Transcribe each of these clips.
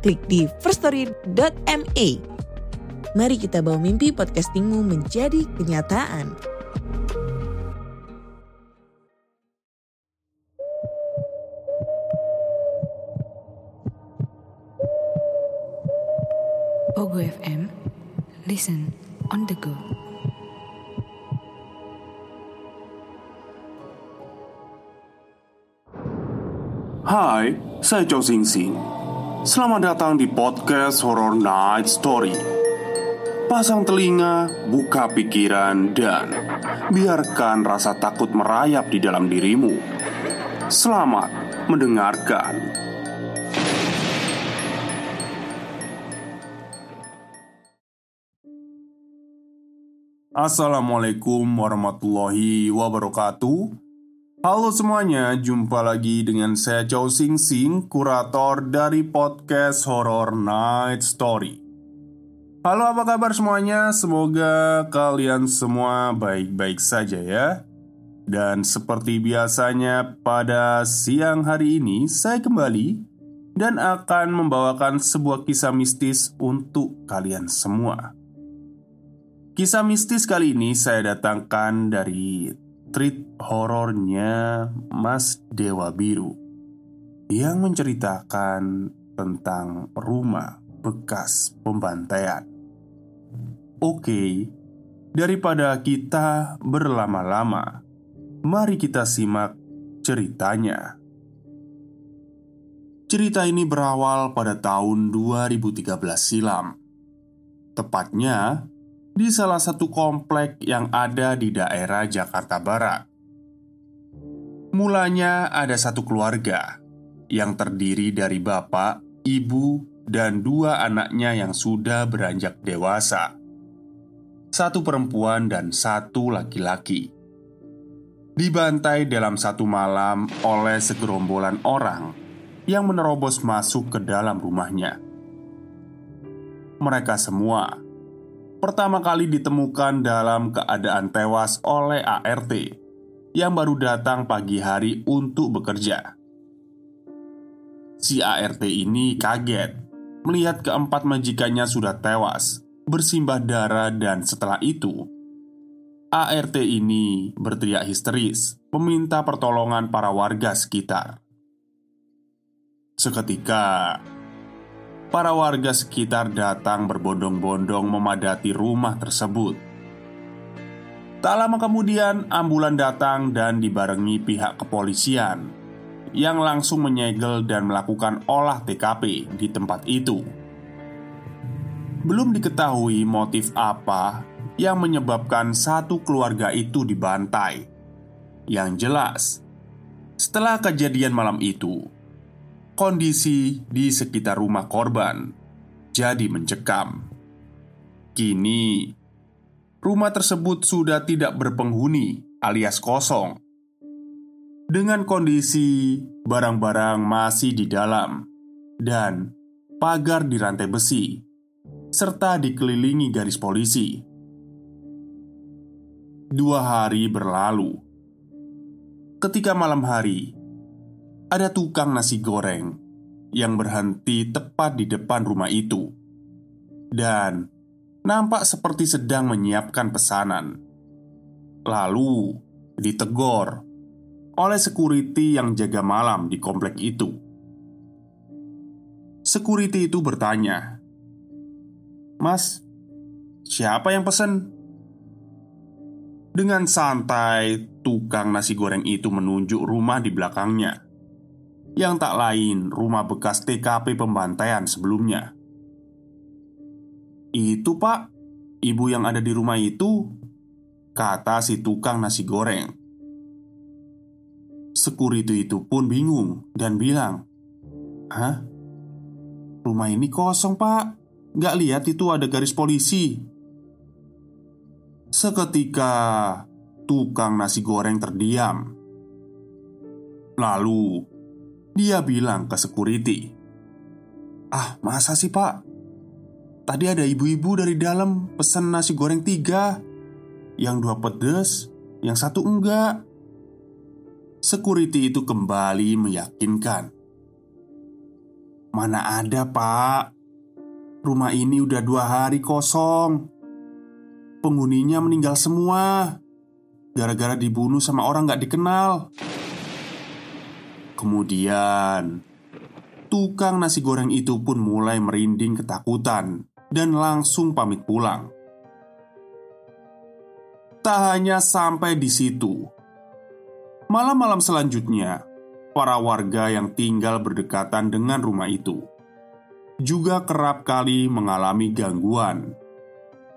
klik di firststory.me. Mari kita bawa mimpi podcastingmu menjadi kenyataan. Pogo FM, listen on the go. Hai, saya Chow Sing Sing. Selamat datang di podcast Horror Night Story. Pasang telinga, buka pikiran, dan biarkan rasa takut merayap di dalam dirimu. Selamat mendengarkan. Assalamualaikum warahmatullahi wabarakatuh. Halo semuanya, jumpa lagi dengan saya Chow Sing Sing, kurator dari podcast Horror Night Story. Halo, apa kabar semuanya? Semoga kalian semua baik-baik saja ya. Dan seperti biasanya pada siang hari ini saya kembali dan akan membawakan sebuah kisah mistis untuk kalian semua. Kisah mistis kali ini saya datangkan dari treat horornya Mas Dewa Biru yang menceritakan tentang rumah bekas pembantaian. Oke, daripada kita berlama-lama, mari kita simak ceritanya. Cerita ini berawal pada tahun 2013 silam. Tepatnya di salah satu komplek yang ada di daerah Jakarta Barat. Mulanya ada satu keluarga yang terdiri dari bapak, ibu, dan dua anaknya yang sudah beranjak dewasa. Satu perempuan dan satu laki-laki. Dibantai dalam satu malam oleh segerombolan orang yang menerobos masuk ke dalam rumahnya. Mereka semua pertama kali ditemukan dalam keadaan tewas oleh ART yang baru datang pagi hari untuk bekerja. Si ART ini kaget melihat keempat majikannya sudah tewas, bersimbah darah, dan setelah itu ART ini berteriak histeris, meminta pertolongan para warga sekitar. Seketika, para warga sekitar datang berbondong-bondong memadati rumah tersebut. Tak lama kemudian, ambulan datang dan dibarengi pihak kepolisian yang langsung menyegel dan melakukan olah TKP di tempat itu. Belum diketahui motif apa yang menyebabkan satu keluarga itu dibantai. Yang jelas, setelah kejadian malam itu, kondisi di sekitar rumah korban jadi mencekam. Kini, rumah tersebut sudah tidak berpenghuni alias kosong. Dengan kondisi barang-barang masih di dalam dan pagar di rantai besi, serta dikelilingi garis polisi. Dua hari berlalu. Ketika malam hari, ada tukang nasi goreng yang berhenti tepat di depan rumah itu dan nampak seperti sedang menyiapkan pesanan. Lalu ditegor oleh security yang jaga malam di komplek itu. Security itu bertanya, "Mas, siapa yang pesen?" Dengan santai, tukang nasi goreng itu menunjuk rumah di belakangnya yang tak lain rumah bekas TKP pembantaian sebelumnya. "Itu, Pak, ibu yang ada di rumah itu," kata si tukang nasi goreng. Security itu pun bingung dan bilang, "Hah? Rumah ini kosong pak Gak lihat itu ada garis polisi Seketika Tukang nasi goreng terdiam Lalu Dia bilang ke security Ah masa sih pak? Tadi ada ibu-ibu dari dalam Pesan nasi goreng tiga Yang dua pedes Yang satu enggak. Security itu kembali meyakinkan Mana ada pak? Rumah ini udah dua hari kosong. Penghuninya meninggal semua. Gara-gara dibunuh sama orang gak dikenal Kemudian Tukang nasi goreng itu pun mulai merinding ketakutan Dan langsung pamit pulang Tak hanya sampai di situ Malam-malam selanjutnya para warga yang tinggal berdekatan dengan rumah itu juga kerap kali mengalami gangguan,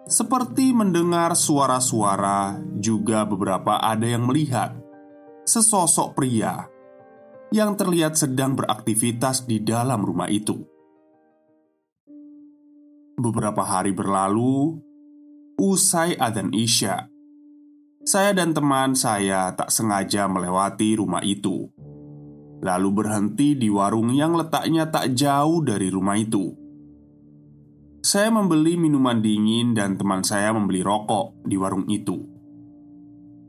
seperti mendengar suara-suara. Juga, beberapa ada yang melihat sesosok pria yang terlihat sedang beraktivitas di dalam rumah itu. Beberapa hari berlalu, usai adzan Isya, saya dan teman saya tak sengaja melewati rumah itu lalu berhenti di warung yang letaknya tak jauh dari rumah itu. Saya membeli minuman dingin dan teman saya membeli rokok di warung itu.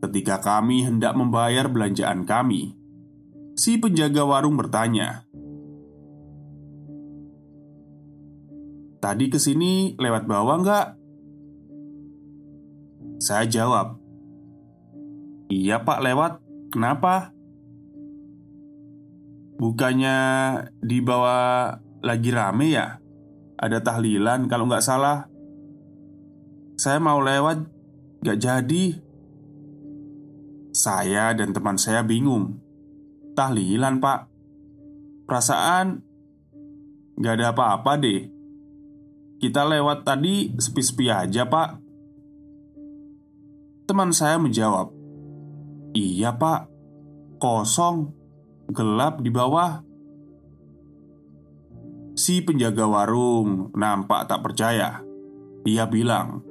Ketika kami hendak membayar belanjaan kami, si penjaga warung bertanya, "Tadi ke sini lewat bawah nggak?" Saya jawab, "Iya, Pak, lewat. Kenapa?" Bukannya di bawah lagi rame ya? Ada tahlilan kalau nggak salah Saya mau lewat Gak jadi Saya dan teman saya bingung Tahlilan pak Perasaan Gak ada apa-apa deh Kita lewat tadi sepi-sepi aja pak Teman saya menjawab Iya pak Kosong gelap di bawah. Si penjaga warung nampak tak percaya. Dia bilang,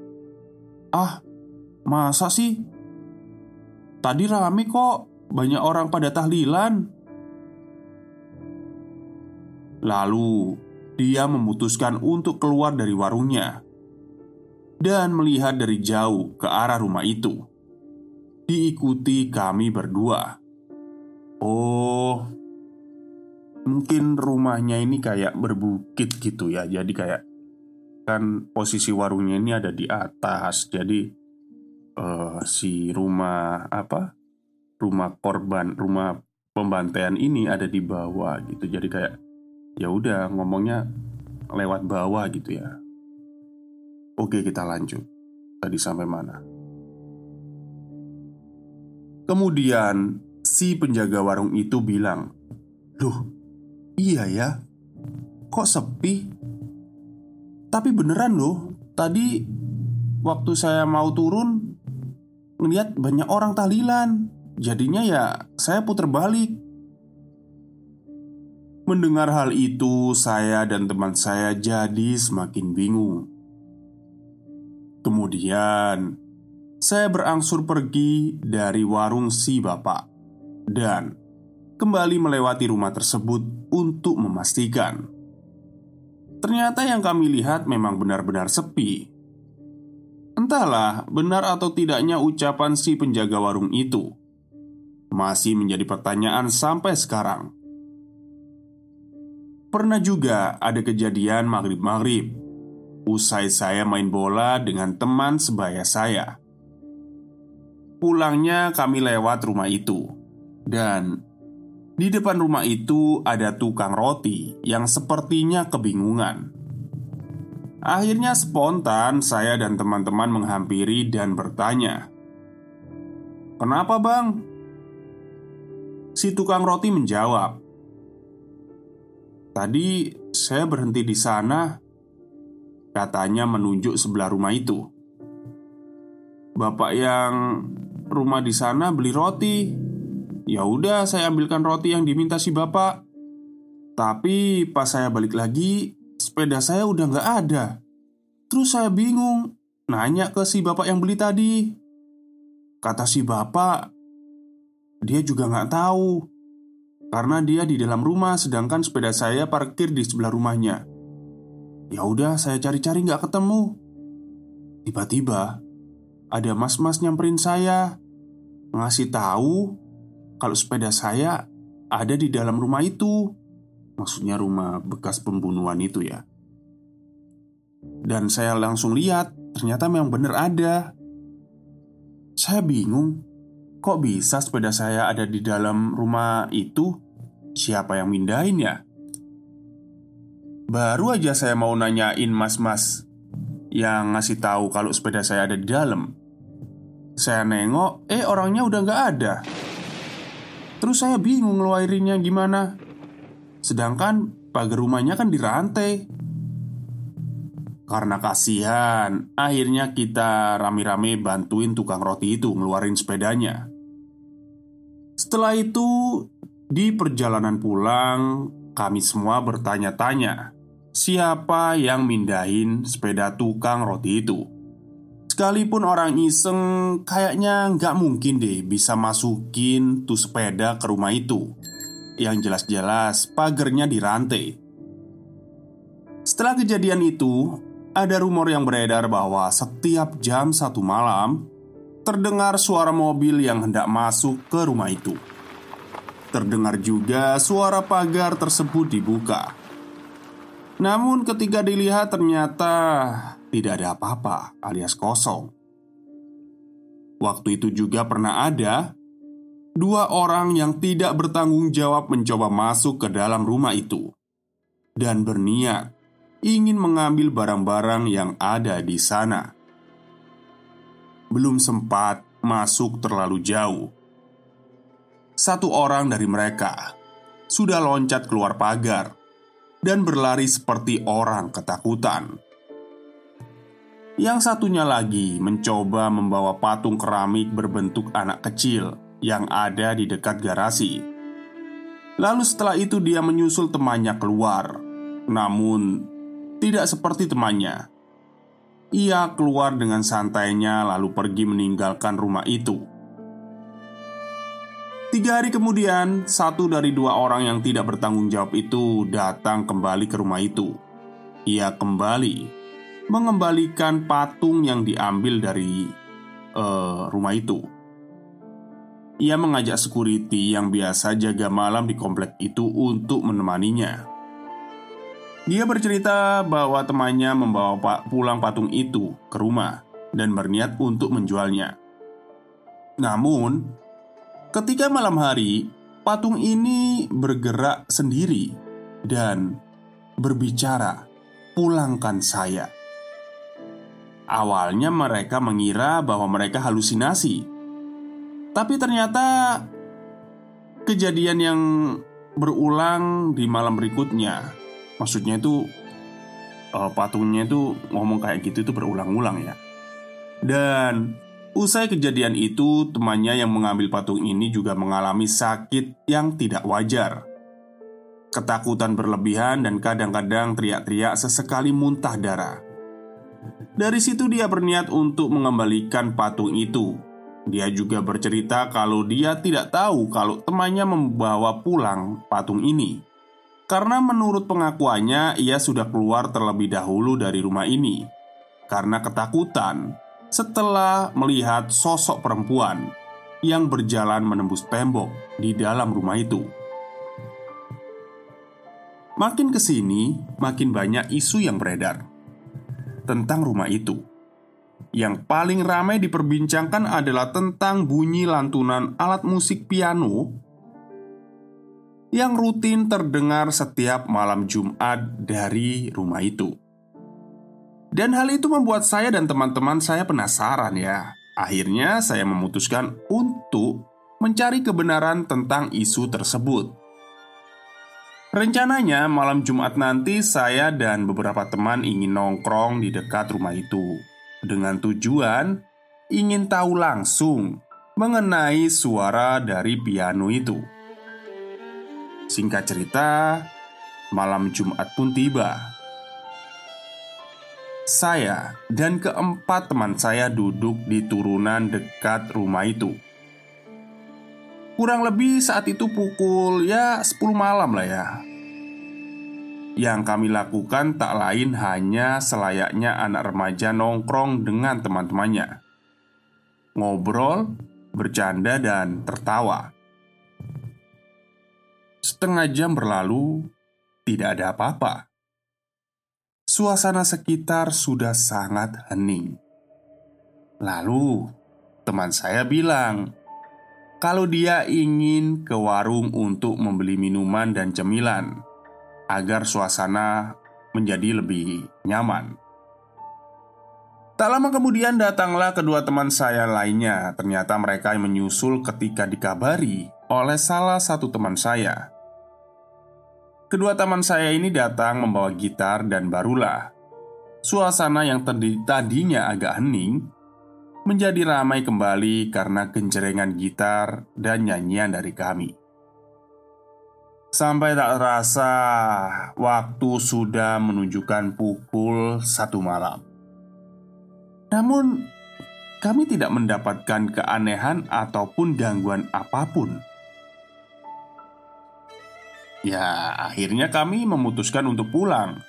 "Ah, masa sih? Tadi rame kok, banyak orang pada tahlilan." Lalu dia memutuskan untuk keluar dari warungnya dan melihat dari jauh ke arah rumah itu. Diikuti kami berdua. Oh, mungkin rumahnya ini kayak berbukit gitu ya. Jadi kayak kan posisi warungnya ini ada di atas. Jadi uh, si rumah apa? Rumah korban, rumah pembantaian ini ada di bawah gitu. Jadi kayak ya udah ngomongnya lewat bawah gitu ya. Oke, kita lanjut. Tadi sampai mana? Kemudian Si penjaga warung itu bilang, "Loh, iya ya, kok sepi? Tapi beneran loh, tadi waktu saya mau turun ngeliat banyak orang tahlilan. Jadinya ya saya putar balik." Mendengar hal itu, saya dan teman saya jadi semakin bingung. Kemudian, saya berangsur pergi dari warung si bapak dan kembali melewati rumah tersebut untuk memastikan. Ternyata yang kami lihat memang benar-benar sepi. Entahlah, benar atau tidaknya ucapan si penjaga warung itu masih menjadi pertanyaan sampai sekarang. Pernah juga ada kejadian maghrib-maghrib Usai saya main bola dengan teman sebaya saya Pulangnya kami lewat rumah itu dan di depan rumah itu ada tukang roti yang sepertinya kebingungan. Akhirnya spontan saya dan teman-teman menghampiri dan bertanya, "Kenapa, Bang?" Si tukang roti menjawab, "Tadi saya berhenti di sana." Katanya menunjuk sebelah rumah itu. Bapak yang rumah di sana beli roti Ya udah, saya ambilkan roti yang diminta si bapak. Tapi pas saya balik lagi, sepeda saya udah nggak ada. Terus saya bingung, nanya ke si bapak yang beli tadi. Kata si bapak, dia juga nggak tahu karena dia di dalam rumah, sedangkan sepeda saya parkir di sebelah rumahnya. Ya udah, saya cari-cari nggak ketemu. Tiba-tiba ada mas-mas nyamperin saya, ngasih tahu kalau sepeda saya ada di dalam rumah itu. Maksudnya rumah bekas pembunuhan itu ya. Dan saya langsung lihat, ternyata memang benar ada. Saya bingung, kok bisa sepeda saya ada di dalam rumah itu? Siapa yang mindahin ya? Baru aja saya mau nanyain mas-mas yang ngasih tahu kalau sepeda saya ada di dalam. Saya nengok, eh orangnya udah nggak ada. Terus saya bingung ngeluarinnya gimana. Sedangkan pagar rumahnya kan dirantai. Karena kasihan, akhirnya kita rame-rame bantuin tukang roti itu ngeluarin sepedanya. Setelah itu, di perjalanan pulang, kami semua bertanya-tanya siapa yang mindahin sepeda tukang roti itu. Sekalipun orang iseng, kayaknya nggak mungkin deh bisa masukin tuh sepeda ke rumah itu. Yang jelas-jelas pagernya dirantai. Setelah kejadian itu, ada rumor yang beredar bahwa setiap jam satu malam terdengar suara mobil yang hendak masuk ke rumah itu. Terdengar juga suara pagar tersebut dibuka. Namun, ketika dilihat, ternyata tidak ada apa-apa, alias kosong. Waktu itu juga pernah ada dua orang yang tidak bertanggung jawab mencoba masuk ke dalam rumah itu dan berniat ingin mengambil barang-barang yang ada di sana. Belum sempat masuk terlalu jauh. Satu orang dari mereka sudah loncat keluar pagar dan berlari seperti orang ketakutan. Yang satunya lagi mencoba membawa patung keramik berbentuk anak kecil yang ada di dekat garasi. Lalu setelah itu dia menyusul temannya keluar. Namun tidak seperti temannya. Ia keluar dengan santainya, lalu pergi meninggalkan rumah itu. Tiga hari kemudian, satu dari dua orang yang tidak bertanggung jawab itu datang kembali ke rumah itu. Ia kembali mengembalikan patung yang diambil dari uh, rumah itu. Ia mengajak security yang biasa jaga malam di komplek itu untuk menemaninya. Dia bercerita bahwa temannya membawa pulang patung itu ke rumah dan berniat untuk menjualnya. Namun, ketika malam hari, patung ini bergerak sendiri dan berbicara, "Pulangkan saya." Awalnya mereka mengira bahwa mereka halusinasi, tapi ternyata kejadian yang berulang di malam berikutnya maksudnya itu uh, patungnya itu ngomong kayak gitu itu berulang-ulang ya. Dan usai kejadian itu, temannya yang mengambil patung ini juga mengalami sakit yang tidak wajar. Ketakutan berlebihan dan kadang-kadang teriak-teriak sesekali muntah darah. Dari situ dia berniat untuk mengembalikan patung itu. Dia juga bercerita kalau dia tidak tahu kalau temannya membawa pulang patung ini karena menurut pengakuannya ia sudah keluar terlebih dahulu dari rumah ini karena ketakutan setelah melihat sosok perempuan yang berjalan menembus tembok di dalam rumah itu. Makin ke sini, makin banyak isu yang beredar tentang rumah itu. Yang paling ramai diperbincangkan adalah tentang bunyi lantunan alat musik piano yang rutin terdengar setiap malam Jumat dari rumah itu. Dan hal itu membuat saya dan teman-teman saya penasaran ya. Akhirnya saya memutuskan untuk mencari kebenaran tentang isu tersebut. Rencananya malam Jumat nanti saya dan beberapa teman ingin nongkrong di dekat rumah itu Dengan tujuan ingin tahu langsung mengenai suara dari piano itu Singkat cerita, malam Jumat pun tiba. Saya dan keempat teman saya duduk di turunan dekat rumah itu. Kurang lebih saat itu pukul ya 10 malam lah ya. Yang kami lakukan tak lain hanya selayaknya anak remaja nongkrong dengan teman-temannya. Ngobrol, bercanda, dan tertawa Setengah jam berlalu, tidak ada apa-apa Suasana sekitar sudah sangat hening Lalu, teman saya bilang, kalau dia ingin ke warung untuk membeli minuman dan cemilan agar suasana menjadi lebih nyaman. Tak lama kemudian datanglah kedua teman saya lainnya. Ternyata mereka menyusul ketika dikabari oleh salah satu teman saya. Kedua teman saya ini datang membawa gitar dan barulah suasana yang tadinya agak hening menjadi ramai kembali karena genjerengan gitar dan nyanyian dari kami. Sampai tak terasa, waktu sudah menunjukkan pukul satu malam. Namun, kami tidak mendapatkan keanehan ataupun gangguan apa pun. Ya, akhirnya kami memutuskan untuk pulang.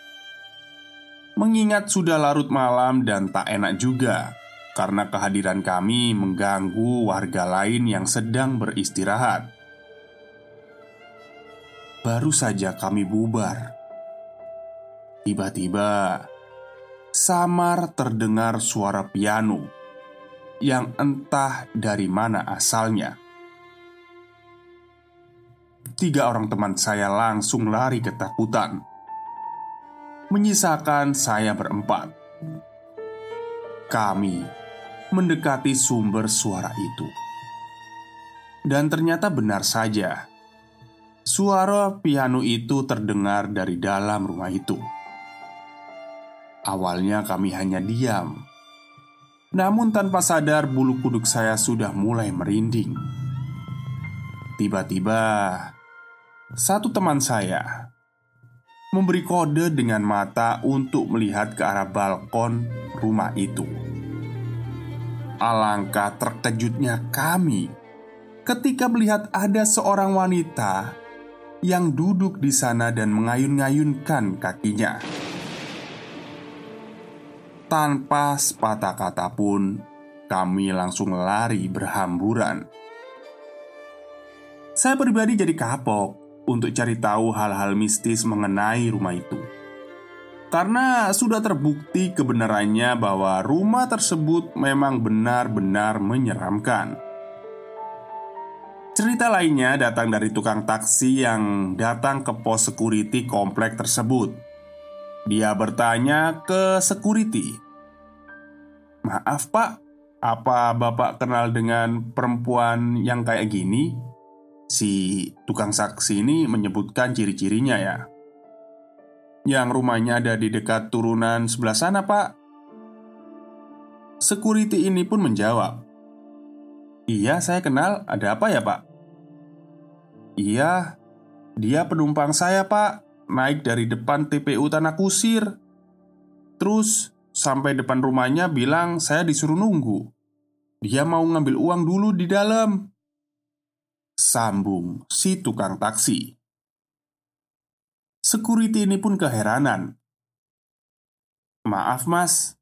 Mengingat sudah larut malam dan tak enak juga karena kehadiran kami mengganggu warga lain yang sedang beristirahat. Baru saja kami bubar, tiba-tiba samar terdengar suara piano yang entah dari mana asalnya. Tiga orang teman saya langsung lari ketakutan, menyisakan saya berempat. Kami mendekati sumber suara itu. Dan ternyata benar saja, suara piano itu terdengar dari dalam rumah itu. Awalnya kami hanya diam, namun tanpa sadar bulu kuduk saya sudah mulai merinding. Tiba-tiba, satu teman saya memberi kode dengan mata untuk melihat ke arah balkon rumah itu. Alangkah terkejutnya kami ketika melihat ada seorang wanita yang duduk di sana dan mengayun-ngayunkan kakinya. Tanpa sepatah kata pun, kami langsung lari berhamburan. Saya pribadi jadi kapok untuk cari tahu hal-hal mistis mengenai rumah itu karena sudah terbukti kebenarannya bahwa rumah tersebut memang benar-benar menyeramkan. Cerita lainnya datang dari tukang taksi yang datang ke pos security komplek tersebut. Dia bertanya ke security, "Maaf, Pak, apa Bapak kenal dengan perempuan yang kayak gini?" Si tukang saksi ini menyebutkan ciri-cirinya ya yang rumahnya ada di dekat turunan sebelah sana, Pak. Security ini pun menjawab, "Iya, saya kenal. Ada apa ya, Pak?" "Iya, dia penumpang saya, Pak. Naik dari depan TPU Tanah Kusir. Terus sampai depan rumahnya bilang saya disuruh nunggu. Dia mau ngambil uang dulu di dalam." Sambung si tukang taksi. Security ini pun keheranan. "Maaf, Mas,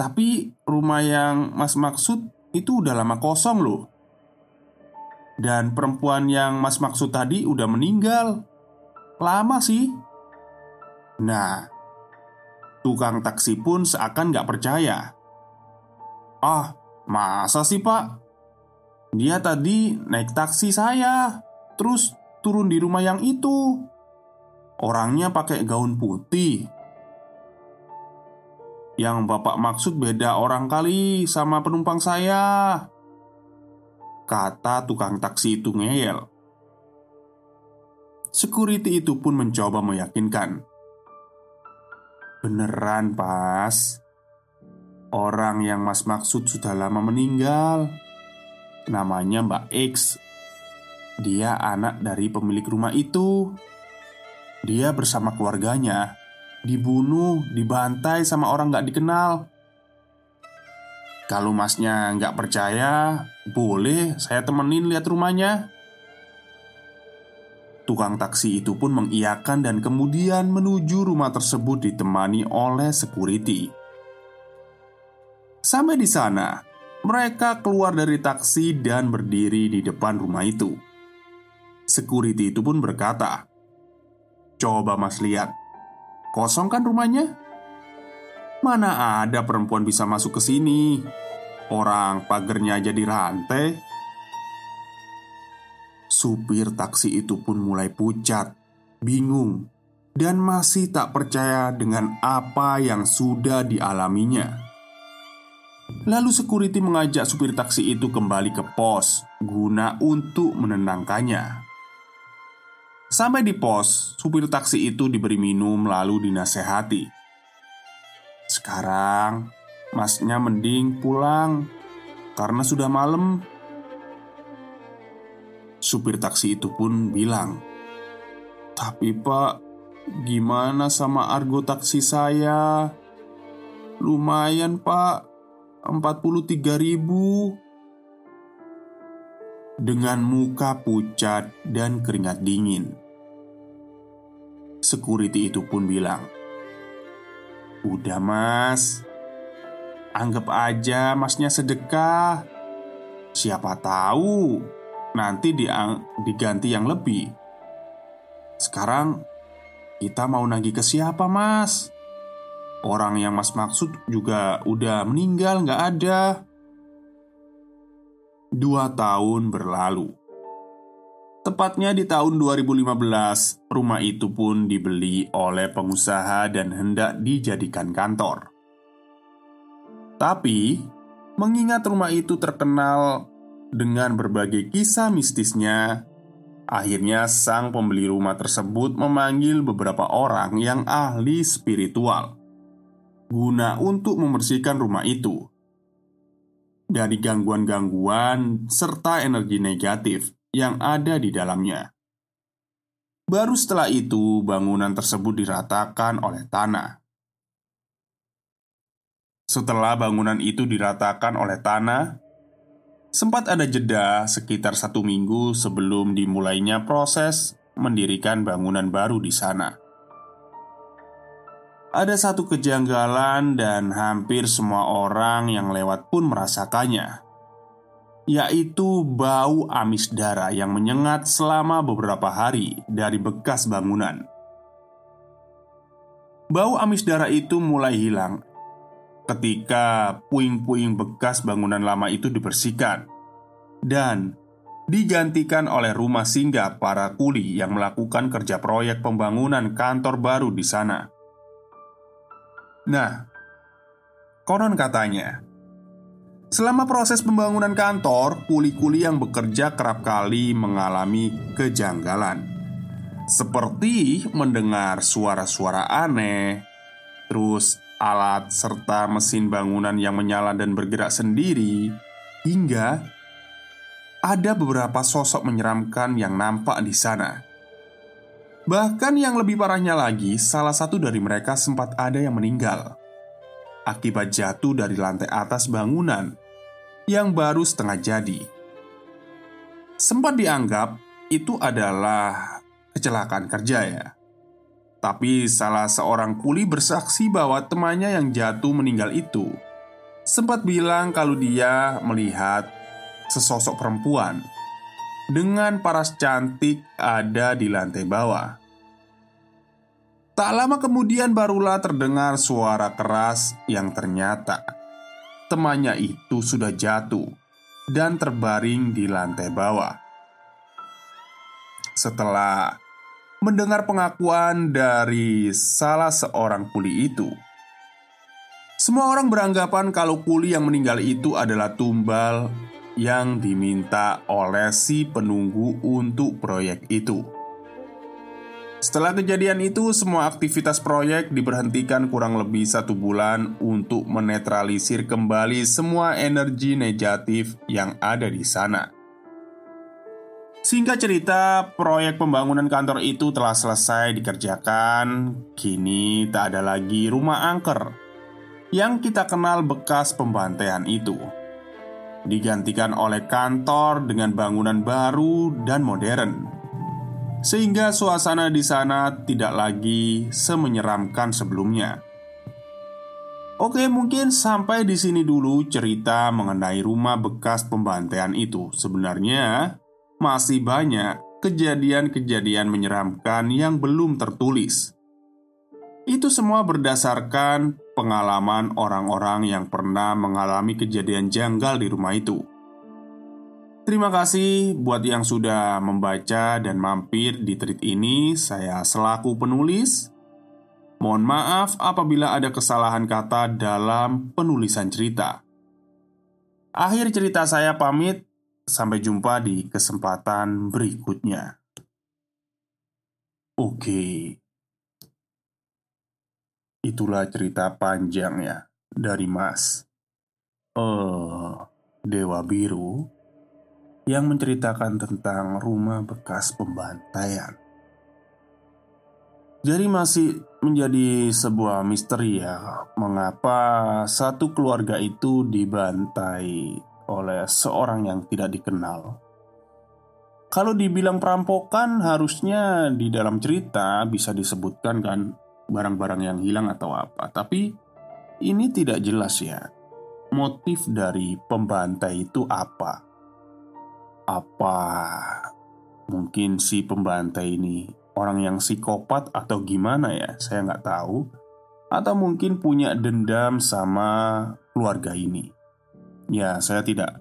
tapi rumah yang Mas maksud itu udah lama kosong loh. Dan perempuan yang Mas maksud tadi udah meninggal. Lama sih." Nah, tukang taksi pun seakan gak percaya. "Ah, masa sih, Pak? Dia tadi naik taksi saya, terus turun di rumah yang itu." Orangnya pakai gaun putih. Yang bapak maksud beda orang kali sama penumpang saya. Kata tukang taksi itu ngeyel. Security itu pun mencoba meyakinkan. Beneran pas. Orang yang mas maksud sudah lama meninggal Namanya Mbak X Dia anak dari pemilik rumah itu dia bersama keluarganya dibunuh, dibantai sama orang gak dikenal. Kalau masnya nggak percaya, boleh saya temenin lihat rumahnya. Tukang taksi itu pun mengiyakan dan kemudian menuju rumah tersebut ditemani oleh security. Sampai di sana, mereka keluar dari taksi dan berdiri di depan rumah itu. Security itu pun berkata, "Coba Mas lihat, kosong kan rumahnya?" Mana ada perempuan bisa masuk ke sini? Orang pagernya jadi rantai. Supir taksi itu pun mulai pucat, bingung, dan masih tak percaya dengan apa yang sudah dialaminya. Lalu security mengajak supir taksi itu kembali ke pos guna untuk menenangkannya. Sampai di pos, supir taksi itu diberi minum lalu dinasehati sekarang masnya mending pulang karena sudah malam. Supir taksi itu pun bilang, "Tapi Pak, gimana sama argo taksi saya? Lumayan Pak, 43 ribu." Dengan muka pucat dan keringat dingin Security itu pun bilang Udah mas Anggap aja masnya sedekah Siapa tahu Nanti diganti yang lebih Sekarang Kita mau nagih ke siapa mas? Orang yang mas maksud juga udah meninggal nggak ada. Dua tahun berlalu. Tepatnya di tahun 2015, rumah itu pun dibeli oleh pengusaha dan hendak dijadikan kantor. Tapi, mengingat rumah itu terkenal dengan berbagai kisah mistisnya, akhirnya sang pembeli rumah tersebut memanggil beberapa orang yang ahli spiritual guna untuk membersihkan rumah itu dari gangguan-gangguan serta energi negatif yang ada di dalamnya. Baru setelah itu, bangunan tersebut diratakan oleh tanah. Setelah bangunan itu diratakan oleh tanah, sempat ada jeda sekitar satu minggu sebelum dimulainya proses mendirikan bangunan baru di sana. Ada satu kejanggalan, dan hampir semua orang yang lewat pun merasakannya yaitu bau amis darah yang menyengat selama beberapa hari dari bekas bangunan. Bau amis darah itu mulai hilang ketika puing-puing bekas bangunan lama itu dibersihkan dan digantikan oleh rumah singgah para kuli yang melakukan kerja proyek pembangunan kantor baru di sana. Nah, konon katanya, Selama proses pembangunan kantor, kuli-kuli yang bekerja kerap kali mengalami kejanggalan, seperti mendengar suara-suara aneh, terus alat serta mesin bangunan yang menyala dan bergerak sendiri, hingga ada beberapa sosok menyeramkan yang nampak di sana. Bahkan yang lebih parahnya lagi, salah satu dari mereka sempat ada yang meninggal akibat jatuh dari lantai atas bangunan yang baru setengah jadi. Sempat dianggap itu adalah kecelakaan kerja ya. Tapi salah seorang kuli bersaksi bahwa temannya yang jatuh meninggal itu sempat bilang kalau dia melihat sesosok perempuan dengan paras cantik ada di lantai bawah. Tak lama kemudian barulah terdengar suara keras yang ternyata temannya itu sudah jatuh dan terbaring di lantai bawah. Setelah mendengar pengakuan dari salah seorang kuli itu, semua orang beranggapan kalau kuli yang meninggal itu adalah tumbal yang diminta oleh si penunggu untuk proyek itu. Setelah kejadian itu, semua aktivitas proyek diberhentikan kurang lebih satu bulan untuk menetralisir kembali semua energi negatif yang ada di sana. Singkat cerita, proyek pembangunan kantor itu telah selesai dikerjakan. Kini tak ada lagi rumah angker yang kita kenal bekas pembantaian itu. Digantikan oleh kantor dengan bangunan baru dan modern, sehingga suasana di sana tidak lagi semenyeramkan sebelumnya. Oke, mungkin sampai di sini dulu cerita mengenai rumah bekas pembantaian itu. Sebenarnya masih banyak kejadian-kejadian menyeramkan yang belum tertulis. Itu semua berdasarkan pengalaman orang-orang yang pernah mengalami kejadian janggal di rumah itu. Terima kasih buat yang sudah membaca dan mampir di tweet ini. Saya selaku penulis Mohon maaf apabila ada kesalahan kata dalam penulisan cerita. Akhir cerita saya pamit, sampai jumpa di kesempatan berikutnya. Oke, itulah cerita panjang ya dari Mas. uh, Dewa Biru yang menceritakan tentang rumah bekas pembantaian. Jadi masih menjadi sebuah misteri ya Mengapa satu keluarga itu dibantai oleh seorang yang tidak dikenal Kalau dibilang perampokan harusnya di dalam cerita bisa disebutkan kan Barang-barang yang hilang atau apa Tapi ini tidak jelas ya Motif dari pembantai itu apa Apa mungkin si pembantai ini orang yang psikopat atau gimana ya, saya nggak tahu. Atau mungkin punya dendam sama keluarga ini. Ya, saya tidak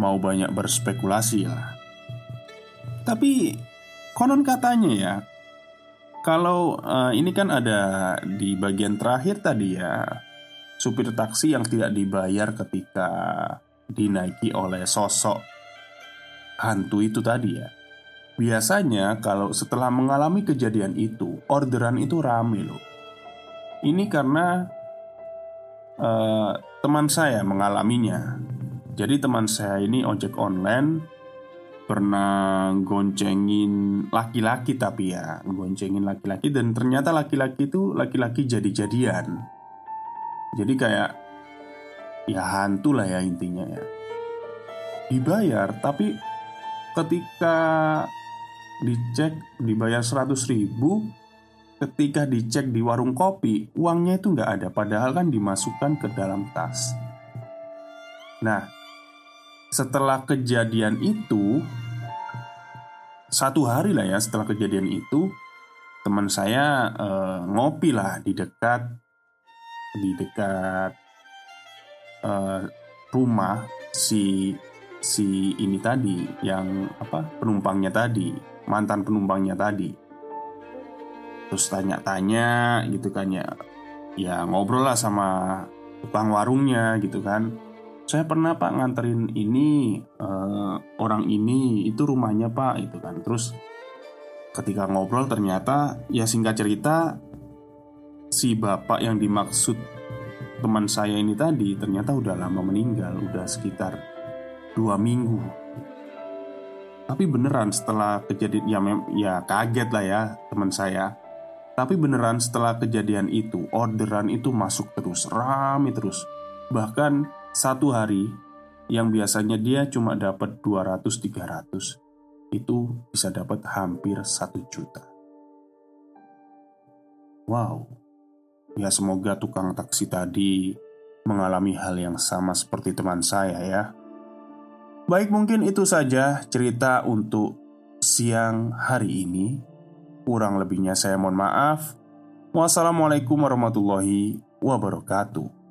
mau banyak berspekulasi lah. Tapi konon katanya ya, kalau uh, ini kan ada di bagian terakhir tadi ya, supir taksi yang tidak dibayar ketika dinaiki oleh sosok hantu itu tadi ya. Biasanya kalau setelah mengalami kejadian itu Orderan itu rame loh Ini karena uh, Teman saya mengalaminya Jadi teman saya ini ojek online Pernah goncengin laki-laki tapi ya Goncengin laki-laki. Dan ternyata laki-laki itu Laki-laki jadi-jadian. Jadi kayak Ya hantu lah ya intinya ya. Dibayar tapi ketika dicek dibayar 100 ribu Ketika dicek di warung kopi Uangnya itu nggak ada. Padahal kan dimasukkan ke dalam tas. Nah Setelah kejadian itu Satu hari lah ya setelah kejadian itu Teman saya eh, ngopi lah di dekat Di dekat eh, rumah si si ini tadi yang apa penumpangnya tadi mantan penumpangnya tadi. Terus tanya-tanya gitu kan ya ya ngobrol lah sama tukang warungnya gitu kan saya pernah pak nganterin ini uh, orang ini itu rumahnya pak itu kan. Terus ketika ngobrol ternyata ya singkat cerita si bapak yang dimaksud teman saya ini tadi ternyata udah lama meninggal udah sekitar dua minggu. Tapi beneran setelah kejadian ya, ya kaget lah ya teman saya. Tapi beneran setelah kejadian itu Orderan itu masuk terus Rame terus. Bahkan satu hari Yang biasanya dia cuma dapat 200-300 Itu bisa dapat hampir satu juta Wow Ya semoga tukang taksi tadi mengalami hal yang sama seperti teman saya ya Baik, mungkin itu saja cerita untuk siang hari ini. Kurang lebihnya, saya mohon maaf. Wassalamualaikum warahmatullahi wabarakatuh.